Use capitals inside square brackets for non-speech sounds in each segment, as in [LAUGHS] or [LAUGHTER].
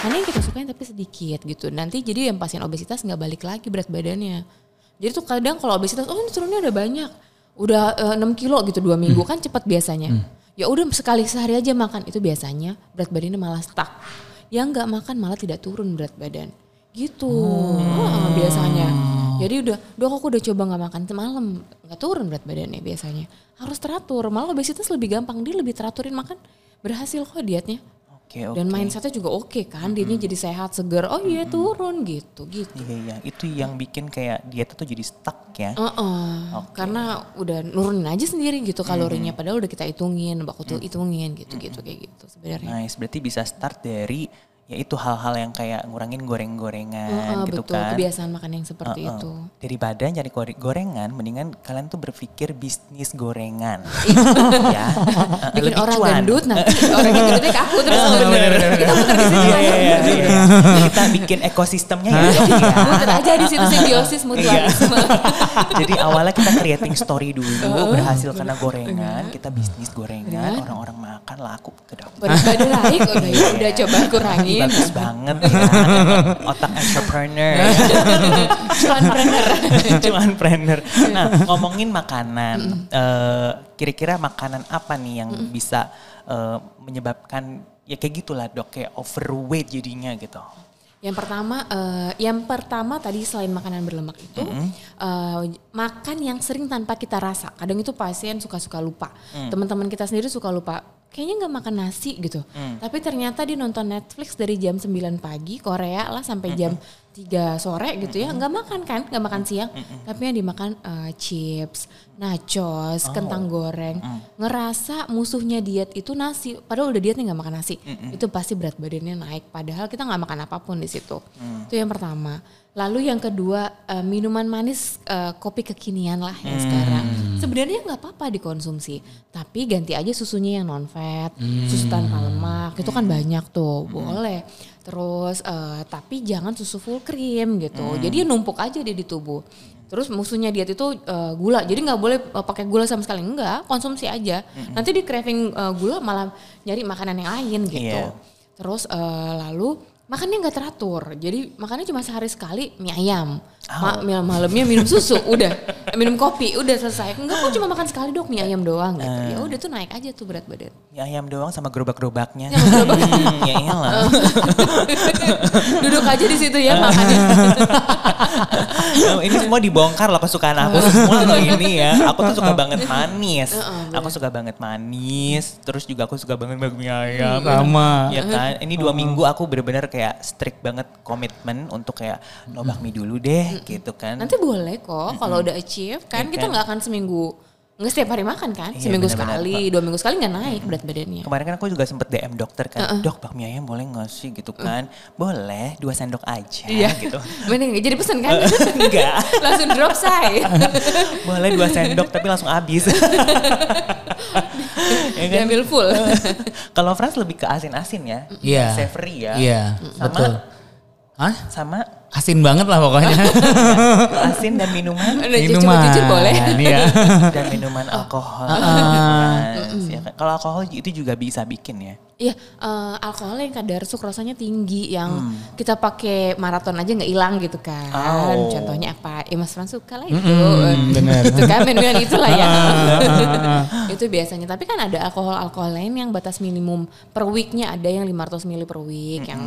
makannya yang kita sukain tapi sedikit gitu. Nanti jadi yang pasien obesitas nggak balik lagi berat badannya. Jadi tuh kadang kalau obesitas, oh ini turunnya udah banyak, udah eh, 6 kilo gitu dua minggu kan cepat biasanya. Ya udah sekali sehari aja makan itu biasanya berat badannya malah stuck. Yang nggak makan malah tidak turun berat badan. Gitu Wah, biasanya. Jadi udah, dok aku udah coba nggak makan semalam nggak turun berat badannya biasanya. Harus teratur. Malah obesitas lebih gampang dia lebih teraturin makan berhasil kok dietnya. Oke, oke. Dan mindsetnya juga oke kan, dia jadi sehat, seger. Oh iya turun gitu, gitu. Iya, iya. Itu yang bikin kayak diet tuh jadi stuck ya. Heeh. Karena udah nurunin aja sendiri gitu kalorinya, padahal udah kita hitungin, baku tuh hitungin gitu-gitu kayak gitu sebenarnya. Nice, berarti bisa start dari ya itu hal-hal yang kayak ngurangin goreng-gorengan Heeh, gitu betul, kan. kebiasaan makan yang seperti Heeh. itu. Daripada nyari gore- gorengan, mendingan kalian tuh berpikir bisnis gorengan. [LAUGHS] ya. Heeh, [LAUGHS] Bikin lebih orang cuan. gendut nanti orang yang gendutnya ke aku terus bener. Kita muter di situ Iya, aja. iya, iya. Kita bikin ekosistemnya ya. ya. Muter aja di situ simbiosis mutualisme. [LAUGHS] Jadi awalnya kita creating story dulu, berhasil karena gorengan, kita bisnis gorengan, orang-orang makan laku ke badan naik udah ya udah coba kurangin. Bagus banget ya. Otak entrepreneur. Cuanpreneur. [LAUGHS] Cuanpreneur. Nah, [LAUGHS] ngomongin makanan, eh, kira-kira makanan apa nih yang bisa eh, menyebabkan ya kayak gitulah dok, kayak overweight jadinya gitu. Yang pertama, eh, yang pertama tadi selain makanan berlemak itu eh, makan yang sering tanpa kita rasa. Kadang itu pasien suka-suka lupa. Teman-teman kita sendiri suka lupa. Kayaknya nggak makan nasi gitu. Tapi ternyata dia nonton Netflix dari jam 9 pagi Korea lah sampai jam 3 sore gitu ya. Nggak makan kan, nggak makan siang. Tapi yang dimakan eh, chips, nachos, kentang goreng. Ngerasa musuhnya diet itu nasi. Padahal udah dietnya nggak makan nasi. Itu pasti berat badannya naik. Padahal kita nggak makan apa pun di situ. Itu yang pertama. Lalu yang kedua eh, minuman manis eh, kopi kekinian lah yang sekarang. Sebenarnya nggak apa-apa dikonsumsi, tapi ganti aja susunya yang non fat, susu tanpa lemak. Itu kan banyak tuh, boleh. Terus eh, tapi jangan susu full cream gitu. Jadi numpuk aja dia di tubuh. Terus musuhnya diet itu eh, gula. Jadi nggak boleh eh, pakai gula sama sekali enggak, konsumsi aja. Nanti di craving eh, gula malah nyari makanan yang lain gitu. Iya. Terus eh, lalu makannya nggak teratur. Jadi makannya cuma sehari sekali mie ayam. Ma- mie- malamnya minum susu, udah. Eh, minum kopi, udah selesai. Enggak kok cuma makan sekali dok mie ayam doang gitu. Ya udah tuh naik aja tuh berat badan. Ya ayam doang sama gerobak-gerobaknya. Hmm, ya iyalah. [LAUGHS] Duduk aja di situ ya makannya. ini semua dibongkar loh kesukaan aku semua loh ini ya. Aku tuh suka banget manis. Aku suka banget manis. Terus juga aku suka banget mie ayam. Sama. Ya kan. Ini dua minggu aku bener-bener kayak strict banget komitmen untuk kayak no bakmi dulu deh gitu kan. Nanti boleh kok kalau udah achieve kan Iya kita kan? nggak akan seminggu nggak setiap hari makan kan. Iya, Seminggu benar-benar. sekali, dua minggu sekali nggak naik berat badannya. Kemarin kan aku juga sempet DM dokter kan, dok bakmi ayam boleh gak sih gitu kan. Boleh, dua sendok aja Iya. gitu. [LAUGHS] Mending jadi pesen kan? [LAUGHS] Enggak, [LAUGHS] Langsung drop say. boleh dua sendok tapi langsung habis. ya kan? Diambil full. Kalau Frans lebih ke asin-asin ya, Iya. savory ya. Iya, Sama betul. Hah? sama Asin banget lah pokoknya. [LAUGHS] asin dan minuman Udah coba jujur boleh. Iya. dan minuman alkohol. Mas, ya kan? Kalau alkohol itu juga bisa bikin ya. Iya, eh, alkohol yang kadar sukrosanya tinggi yang kita pakai maraton aja nggak hilang gitu kan. Oh. Contohnya apa? Ya Mas Frans suka lah itu. Mm, bener. itu kan minuman itulah ya. [LAUGHS] itu biasanya. Tapi kan ada alkohol-alkohol lain yang batas minimum per weeknya ada yang 500 ml per week, yang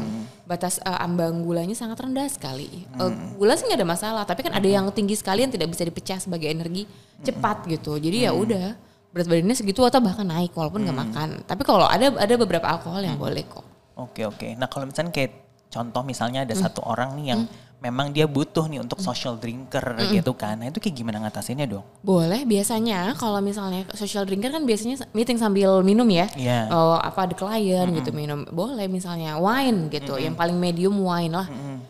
batas eh, ambang gulanya sangat rendah sekali. Eh, gula sih nggak ada masalah, tapi kan ada yang tinggi sekali yang tidak bisa dipecah sebagai energi cepat gitu. Jadi ya udah berat badannya segitu atau bahkan naik walaupun nggak makan. Tapi kalau ada ada beberapa alkohol yang boleh kok. Oke oke. Nah kalau misalnya kayak contoh misalnya ada satu orang nih yang memang dia butuh nih untuk social drinker gitu kan. Nah itu kayak gimana ngatasinnya dong? Boleh biasanya kalau misalnya social drinker kan biasanya meeting sambil minum ya. Iya. Oh, apa ada klien gitu minum. Boleh misalnya wine gitu, yang paling medium wine lah.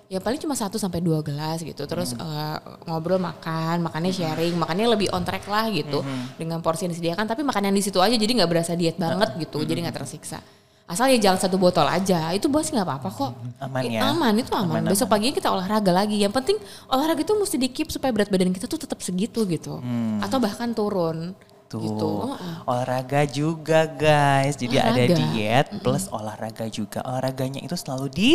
Ya paling cuma 1 sampai 2 gelas gitu. Terus eh, ngobrol makan, makannya sharing, makannya lebih on track lah gitu dengan porsi yang disediakan tapi makan yang di situ aja jadi nggak berasa diet banget gitu. Jadi nggak tersiksa. Asal ya jangan satu botol aja. Itu bos nggak apa-apa kok. Aman ya? Aman itu aman. Aman, Besok paginya kita olahraga lagi. Yang penting olahraga itu mesti di keep supaya berat badan kita tuh tetap segitu gitu. Hmm. Atau bahkan turun. gitu. Gitu, uh-uh. Olahraga juga guys. Jadi ada Olahraga. diet plus olahraga juga. Olahraganya itu selalu di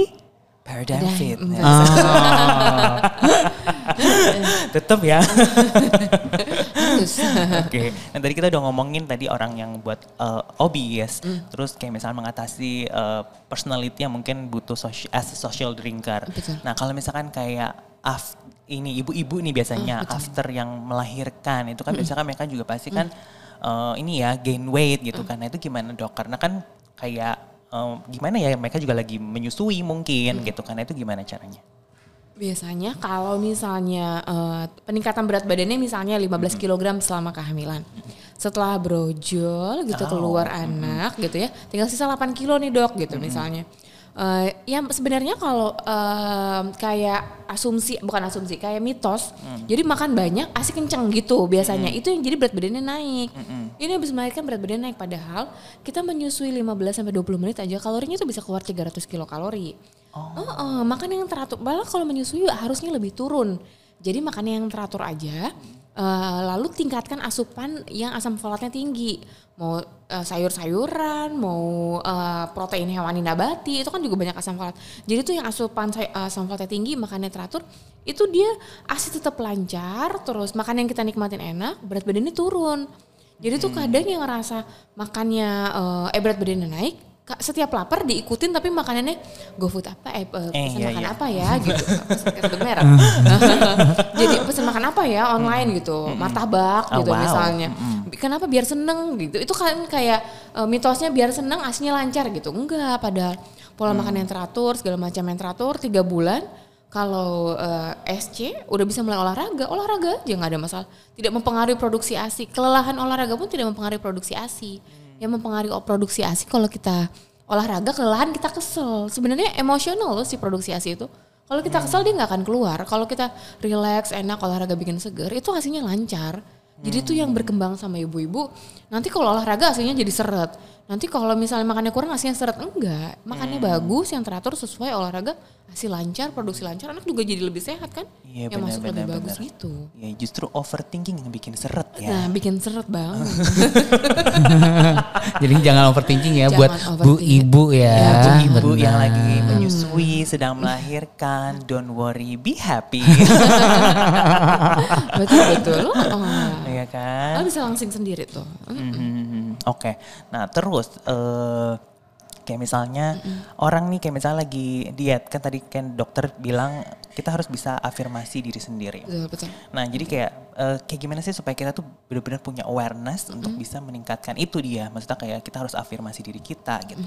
Paradigm Fitness. Oh. [LAUGHS] [LAUGHS] [LAUGHS] Tetap ya. Oke, nah tadi kita udah ngomongin tadi orang yang buat uh, obese, Mm. terus kayak misalnya mengatasi uh, personality yang mungkin butuh as a social drinker. Betul. Nah kalau misalkan kayak af, ini ibu-ibu nih biasanya Mm, after yang melahirkan itu kan biasanya kan mereka juga pasti kan uh, ini ya gain weight gitu kan. Nah itu gimana dok? Karena kan kayak uh, gimana ya mereka juga lagi menyusui mungkin gitu kan. Nah itu gimana caranya? Biasanya kalau misalnya eh, peningkatan berat badannya misalnya 15 kg selama kehamilan. Setelah brojol gitu Oh, keluar anak gitu ya, tinggal sisa 8 kilo nih dok gitu misalnya. Eh, ya sebenarnya kalau eh, kayak asumsi bukan asumsi kayak mitos, jadi makan banyak asik kenceng gitu biasanya itu yang jadi berat badannya naik. Ini habis melahirkan berat badan naik padahal kita menyusui 15 sampai 20 menit aja kalorinya tuh bisa keluar 300 kilokalori. Oh, oh, makan yang teratur. Malah kalau menyusui harusnya lebih turun. Jadi makan yang teratur aja. eh, lalu tingkatkan asupan yang asam folatnya tinggi. Mau eh, sayur-sayuran, mau eh, protein hewani nabati, itu kan juga banyak asam folat. Jadi tuh yang asupan say- asam folatnya tinggi, makannya teratur, itu dia asi tetap lancar, terus makan yang kita nikmatin enak, berat badannya turun. Jadi tuh kadang yang ngerasa makannya eh, eh berat badannya naik, setiap lapar diikutin tapi makanannya GoFood apa eh, eh, pesan iya, makan iya. apa ya [LAUGHS] gitu. Pesan merek. [LAUGHS] Jadi pesan makan apa ya online gitu, martabak Oh, gitu wow. misalnya. Kenapa biar seneng gitu. Itu kan kayak eh, mitosnya biar seneng aslinya lancar gitu. Enggak, padahal pola makan yang teratur, segala macam yang teratur tiga bulan kalau eh, SC udah bisa mulai olahraga, olahraga aja nggak ada masalah. Tidak mempengaruhi produksi ASI. Kelelahan olahraga pun tidak mempengaruhi produksi ASI. Yang mempengaruhi produksi ASI kalau kita olahraga kelelahan kita kesel. Sebenarnya emosional loh si produksi ASI itu. Kalau kita kesel dia nggak akan keluar. Kalau kita relax, enak, olahraga bikin seger, itu hasilnya lancar. Jadi itu yang berkembang sama ibu-ibu. Nanti kalau olahraga hasilnya jadi seret. Nanti kalau misalnya makannya kurang hasilnya seret. Enggak, makannya bagus, yang teratur sesuai olahraga, hasil lancar, produksi lancar, anak juga jadi lebih sehat kan? Iya yang masuk benar lebih benar. bagus gitu. Ya justru overthinking yang bikin seret ya. Nah, bikin seret banget. [LAUGHS] Jadi jangan overthinking ya Jangan buat overthinking. bu ibu ya. Ya, buat Ibu yang Benar. lagi menyusui, sedang melahirkan, don't worry, be happy. [LAUGHS] betul betul. Oh, Iya kan? lo bisa langsing sendiri tuh. Oke, nah terus eh kayak misalnya orang nih kayak misalnya lagi diet kan tadi kan dokter bilang kita harus bisa afirmasi diri sendiri. Betul betul. Nah jadi kayak eh, kayak gimana sih supaya kita tuh benar-benar punya awareness untuk bisa meningkatkan itu dia. Maksudnya kayak kita harus afirmasi diri kita gitu.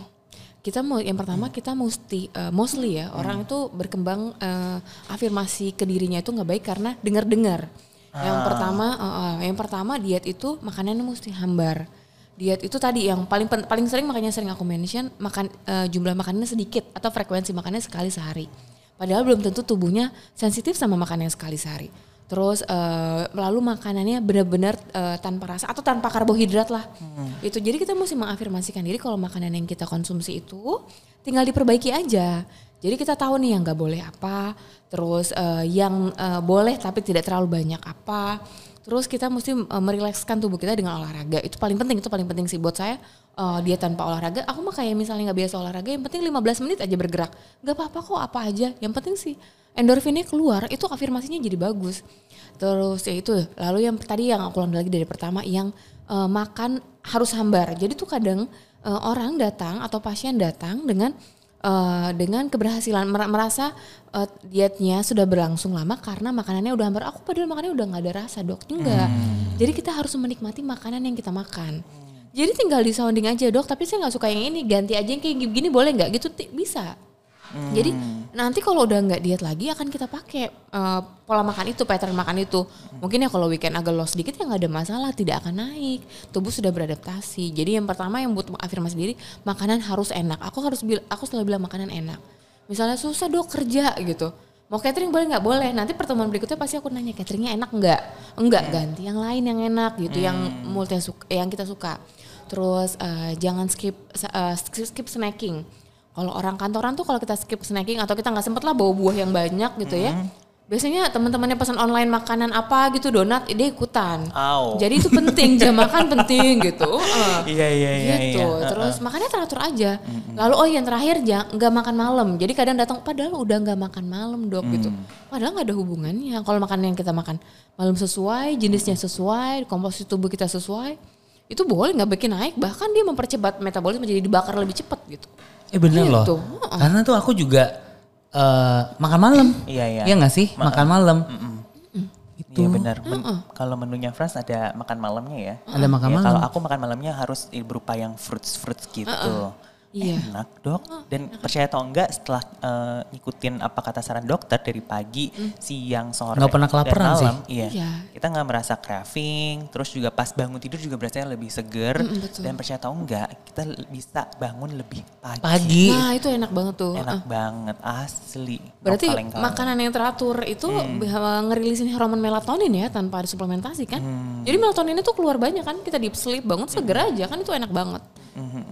Kita mau yang pertama kita mesti eh, mostly ya orang itu berkembang eh, afirmasi ke dirinya itu nggak baik karena dengar-dengar. Yang pertama eh, eh, yang pertama diet itu makanannya mesti hambar. Diet itu tadi yang paling pen- paling sering makanya sering aku mention makan eh, jumlah makanannya sedikit atau frekuensi makannya sekali sehari. Padahal belum tentu tubuhnya sensitif sama makanan yang sekali sehari. Terus eh, lalu makanannya benar-benar eh, tanpa rasa atau tanpa karbohidrat lah. Itu jadi kita mesti mengafirmasikan diri kalau makanan yang kita konsumsi itu tinggal diperbaiki aja. Jadi kita tahu nih yang nggak boleh apa, terus eh, yang eh, boleh tapi tidak terlalu banyak apa. Terus kita mesti eh, merilekskan tubuh kita dengan olahraga. Itu paling penting, itu paling penting sih buat saya. eh, dia tanpa olahraga, aku mah kayak misalnya nggak biasa olahraga, yang penting 15 menit aja bergerak. Nggak apa-apa kok, apa aja. Yang penting sih endorfinnya keluar, itu afirmasinya jadi bagus. Terus ya itu, lalu yang tadi yang aku ulang lagi dari pertama, yang eh, makan harus hambar. Jadi tuh kadang eh, orang datang atau pasien datang dengan eh, dengan keberhasilan mer- merasa eh, dietnya sudah berlangsung lama karena makanannya udah hambar. Aku padahal makannya udah nggak ada rasa dok, enggak. Jadi kita harus menikmati makanan yang kita makan. Jadi tinggal di sounding aja dok, tapi saya nggak suka yang ini, ganti aja yang kayak gini boleh nggak? Gitu ti- bisa. Jadi nanti kalau udah nggak diet lagi akan kita pakai eh, pola makan itu, pattern makan itu. Mungkin ya kalau weekend agak loss sedikit ya nggak ada masalah, tidak akan naik. Tubuh sudah beradaptasi. Jadi yang pertama yang butuh afirmasi diri, makanan harus enak. Aku harus bil aku selalu bilang makanan enak. Misalnya susah dok kerja gitu. Mau catering boleh nggak boleh. Nanti pertemuan berikutnya pasti aku nanya cateringnya enak nggak? Enggak ganti yang lain yang enak gitu, yang multi yang kita suka. Terus eh, jangan skip skip, skip snacking. Kalau orang kantoran tuh kalau kita skip snacking atau kita nggak sempet lah bawa buah yang banyak gitu ya, biasanya teman-temannya pesan online makanan apa gitu donat dia ikutan. Au. Jadi itu penting jam makan penting gitu. [LAUGHS] Heeh. Iya iya iya. gitu. iya. Terus makannya teratur aja. Lalu oh yang terakhir jangan nggak makan malam. Jadi kadang datang padahal udah nggak makan malam dok gitu. Mm. Padahal nggak ada hubungannya. Kalau makan yang kita makan malam sesuai, jenisnya sesuai, komposisi tubuh kita sesuai, itu boleh nggak bikin naik. Bahkan dia mempercepat metabolisme jadi dibakar lebih cepat gitu. Eh bener loh. Gitu. Karena tuh aku juga eh, makan malam. Iya, iya. Iya gak sih? Makan malam. Iya benar. Men- Kalau menunya Frans ada makan malamnya ya. Ada makan Ya, malam. Kalau aku makan malamnya harus berupa yang fruits fruits gitu. Iya. Enak dok. Dan percaya atau enggak setelah eh, ngikutin apa kata saran dokter dari pagi, siang, sore, Nggak pernah dan kelaparan sih. malam, Iya. Iya. Kita nggak merasa craving. Terus juga pas bangun tidur juga berasa lebih seger. Dan percaya atau enggak, kita bisa bangun lebih pagi. Pagi. Nah itu enak banget tuh. Enak banget asli. Berarti kaleng-kaleng. makanan yang teratur itu bisa ngerilisin hormon melatonin ya tanpa ada suplementasi kan. Jadi melatonin itu keluar banyak kan kita deep sleep bangun seger aja kan itu enak banget.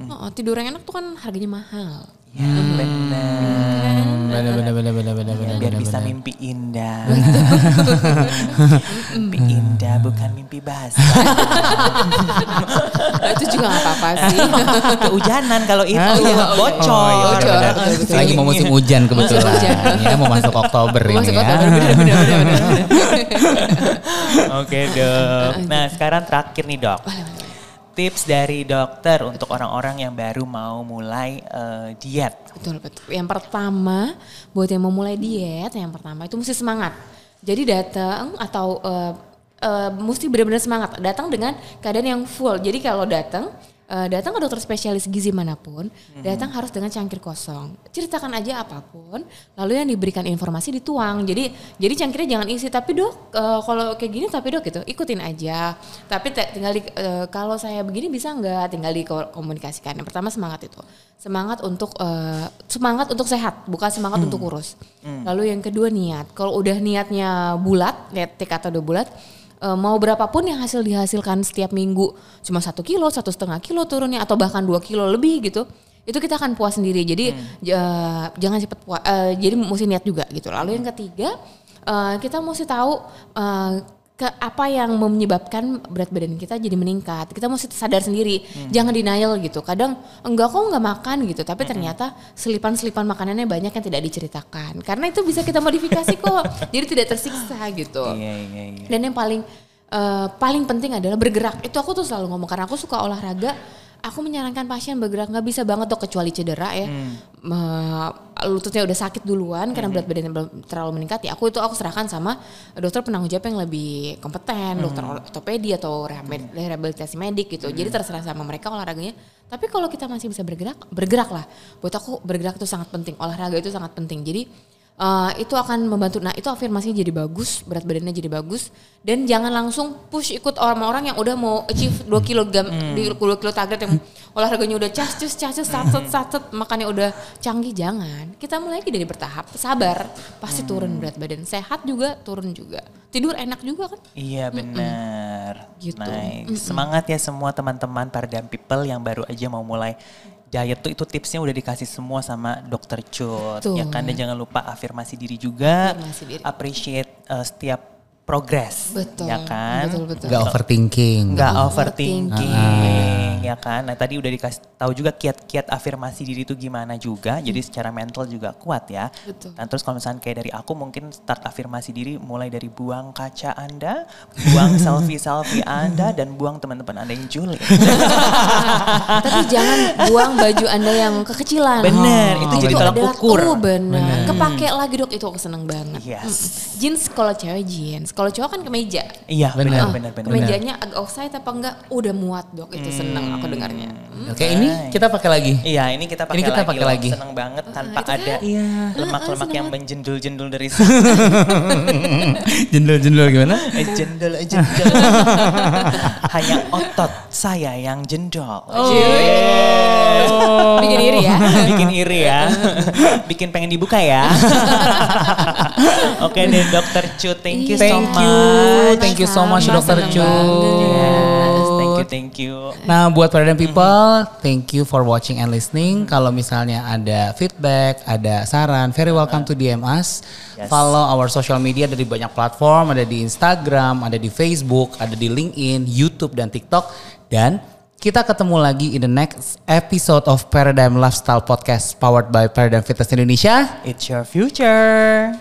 Oh, tidur yang enak tuh kan harganya mahal. Ya, benar. Bener bener bener bener bener bener. biar bener, bisa bener. mimpi indah. mimpi indah bukan mimpi basah. Nah, itu juga gak apa-apa sih. [LAUGHS] Kehujanan kalau itu Oh, iya, oh, iya. bocor. Oh, iya, bocor. Bener. Betul, betul. Lagi mau musim hujan kebetulan. Musim hujan. ya mau masuk Oktober ini Masuk ya. bener bener bener bener. [LAUGHS] Oke dok. Nah sekarang terakhir nih dok. Tips dari dokter untuk orang-orang yang baru mau mulai eh, diet. Betul betul. Yang pertama buat yang mau mulai diet, yang pertama itu mesti semangat. Jadi datang atau eh, eh, mesti benar-benar semangat. Datang dengan keadaan yang full. Jadi kalau datang eh, datang ke dokter spesialis gizi mana pun, datang harus dengan cangkir kosong. Ceritakan aja apa pun, lalu yang diberikan informasi dituang. Jadi jadi cangkirnya jangan isi. Tapi dok, eh, kalau kayak gini tapi dok gitu, ikutin aja. Tapi te- tinggal di, eh, kalau saya begini bisa nggak? Tinggal dikomunikasikan. Yang pertama semangat itu, semangat untuk eh, semangat untuk sehat, bukan semangat untuk kurus. Lalu yang kedua niat. Kalau udah niatnya bulat, niat tekad atau udah bulat, eh, mau berapapun yang hasil dihasilkan setiap minggu cuma satu kilo satu setengah kilo turunnya atau bahkan dua kilo lebih gitu itu kita akan puas sendiri. Jadi ja- jangan cepat puas eh, jadi mesti niat juga gitu. Lalu yang ketiga eh, kita mesti tahu eh, ke apa yang menyebabkan berat badan kita jadi meningkat. Kita mesti sadar sendiri jangan denial gitu. Kadang enggak kok nggak makan gitu. Tapi ternyata selipan-selipan makanannya banyak yang tidak diceritakan. Karena itu bisa kita modifikasi kok. [LAUGHS] Jadi tidak tersiksa gitu. Iya iya iya. dan yang paling eh, paling penting adalah bergerak. Itu aku tuh selalu ngomong karena aku suka olahraga. Aku menyarankan pasien bergerak nggak bisa banget tuh kecuali cedera ya. Eh, lututnya udah sakit duluan karena berat badannya belum terlalu meningkat ya. Aku itu aku serahkan sama dokter penanggung jawab yang lebih kompeten, dokter ortopedi atau rehab- rehabilitasi medik gitu. Jadi terserah sama mereka olahraganya. Tapi kalau kita masih bisa bergerak, bergerak lah. Buat aku bergerak itu sangat penting. Olahraga itu sangat penting. Jadi Uh, itu akan membantu. Nah itu afirmasinya jadi bagus, berat badannya jadi bagus, dan jangan langsung push ikut orang-orang yang udah mau achieve 2 kilo gam, di 2 kilo target yang olahraganya udah cas cus cas cus sacet sacet, makannya udah canggih. Jangan. Kita mulai lagi dari bertahap, sabar, pasti turun berat badan. Sehat juga turun juga. Tidur enak juga kan? Iya benar. Gitu. Nice. Semangat ya semua teman-teman Paradigm People yang baru aja mau mulai diet tuh itu tipsnya udah dikasih semua sama dokter Cut. Ya kan dan jangan lupa afirmasi diri juga. Afirmasi diri. Appreciate uh, setiap progress. Betul. Ya kan? Betul betul. Gak overthinking. Nggak Overthinking. overthinking, ya kan? Nah tadi udah dikasih tahu juga kiat-kiat afirmasi diri itu gimana juga. Jadi secara mental juga kuat ya. Betul. Dan terus kalau misalnya kayak dari aku mungkin start afirmasi diri mulai dari buang kaca Anda, buang [LAUGHS] selfie-selfie Anda, dan buang teman-teman Anda yang julid. [LAUGHS] Tapi jangan buang baju anda yang kekecilan. Bener, itu jadi tolak ukur. Oh benar. Kepake lagi dok, itu aku seneng banget. Yes. Jeans kalau cewek jeans, kalau cowok kan kemeja. Iya Bener. benar benar benar. Kemejanya agak offside apa enggak? Udah muat dok, itu seneng aku dengarnya. Hmm. Oke ini kita pakai lagi. Iya ini kita pakai Ini kita lagi, pakai lagi. Seneng banget tanpa itu kan? ada Iya. lemak-lemak yang menjendul-jendul dari [LAUGHS] Jendol-jendol gimana? Eh, jendol, eh, jendol. [LAUGHS] Hanya otot saya yang jendol. Oh. Bikin iri ya. Bikin iri ya. Bikin pengen dibuka ya. [LAUGHS] Oke deh dokter Cu, thank you so Thank much. you, thank you so much Sama-sama, Dokter. Yes, thank you thank you. Nah, buat Paradigm People, thank you for watching and listening. Kalau misalnya ada feedback, ada saran, very welcome to DM us. Yes. Follow our social media dari banyak platform, ada di Instagram, ada di Facebook, ada di LinkedIn, YouTube dan TikTok. Dan kita ketemu lagi in the next episode of Paradigm Lifestyle Podcast powered by Paradigm Fitness Indonesia. It's your future.